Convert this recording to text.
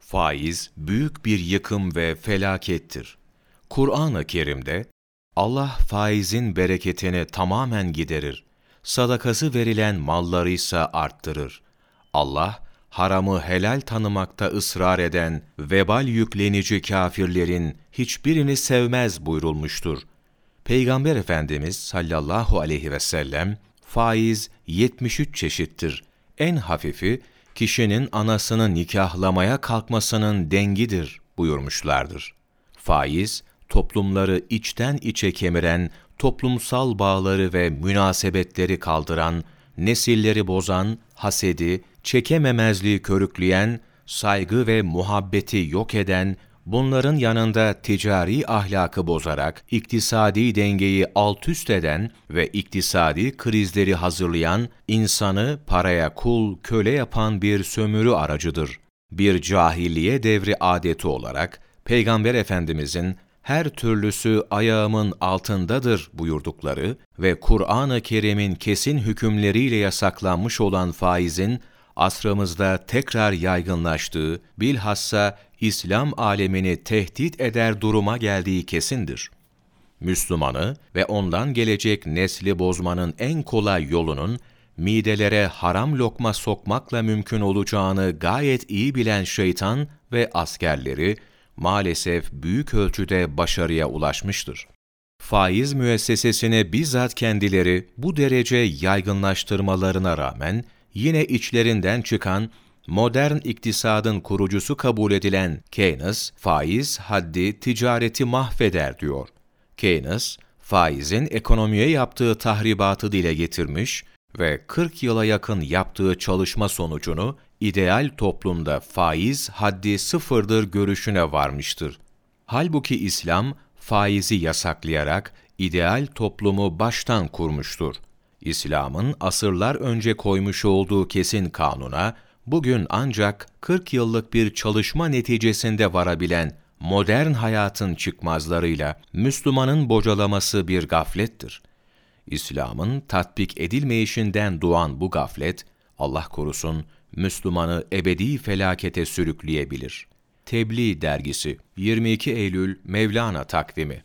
Faiz büyük bir yıkım ve felakettir. Kur'an-ı Kerim'de Allah faizin bereketini tamamen giderir. Sadakası verilen malları ise arttırır. Allah, haramı helal tanımakta ısrar eden vebal yüklenici kafirlerin hiçbirini sevmez buyurulmuştur. Peygamber Efendimiz sallallahu aleyhi ve sellem, faiz 73 çeşittir. En hafifi, kişinin anasını nikahlamaya kalkmasının dengidir buyurmuşlardır. Faiz, toplumları içten içe kemiren, toplumsal bağları ve münasebetleri kaldıran, nesilleri bozan, hasedi, çekememezliği körükleyen, saygı ve muhabbeti yok eden, bunların yanında ticari ahlakı bozarak iktisadi dengeyi alt üst eden ve iktisadi krizleri hazırlayan, insanı paraya kul, köle yapan bir sömürü aracıdır. Bir cahiliye devri adeti olarak, Peygamber Efendimizin her türlüsü ayağımın altındadır buyurdukları ve Kur'an-ı Kerim'in kesin hükümleriyle yasaklanmış olan faizin asrımızda tekrar yaygınlaştığı, bilhassa İslam alemini tehdit eder duruma geldiği kesindir. Müslümanı ve ondan gelecek nesli bozmanın en kolay yolunun, midelere haram lokma sokmakla mümkün olacağını gayet iyi bilen şeytan ve askerleri, maalesef büyük ölçüde başarıya ulaşmıştır. Faiz müessesesini bizzat kendileri bu derece yaygınlaştırmalarına rağmen, yine içlerinden çıkan modern iktisadın kurucusu kabul edilen Keynes, faiz haddi ticareti mahveder diyor. Keynes, faizin ekonomiye yaptığı tahribatı dile getirmiş ve 40 yıla yakın yaptığı çalışma sonucunu ideal toplumda faiz haddi sıfırdır görüşüne varmıştır. Halbuki İslam faizi yasaklayarak ideal toplumu baştan kurmuştur. İslam'ın asırlar önce koymuş olduğu kesin kanuna, bugün ancak 40 yıllık bir çalışma neticesinde varabilen modern hayatın çıkmazlarıyla Müslümanın bocalaması bir gaflettir. İslam'ın tatbik edilmeyişinden doğan bu gaflet, Allah korusun, Müslümanı ebedi felakete sürükleyebilir. Tebliğ Dergisi 22 Eylül Mevlana Takvimi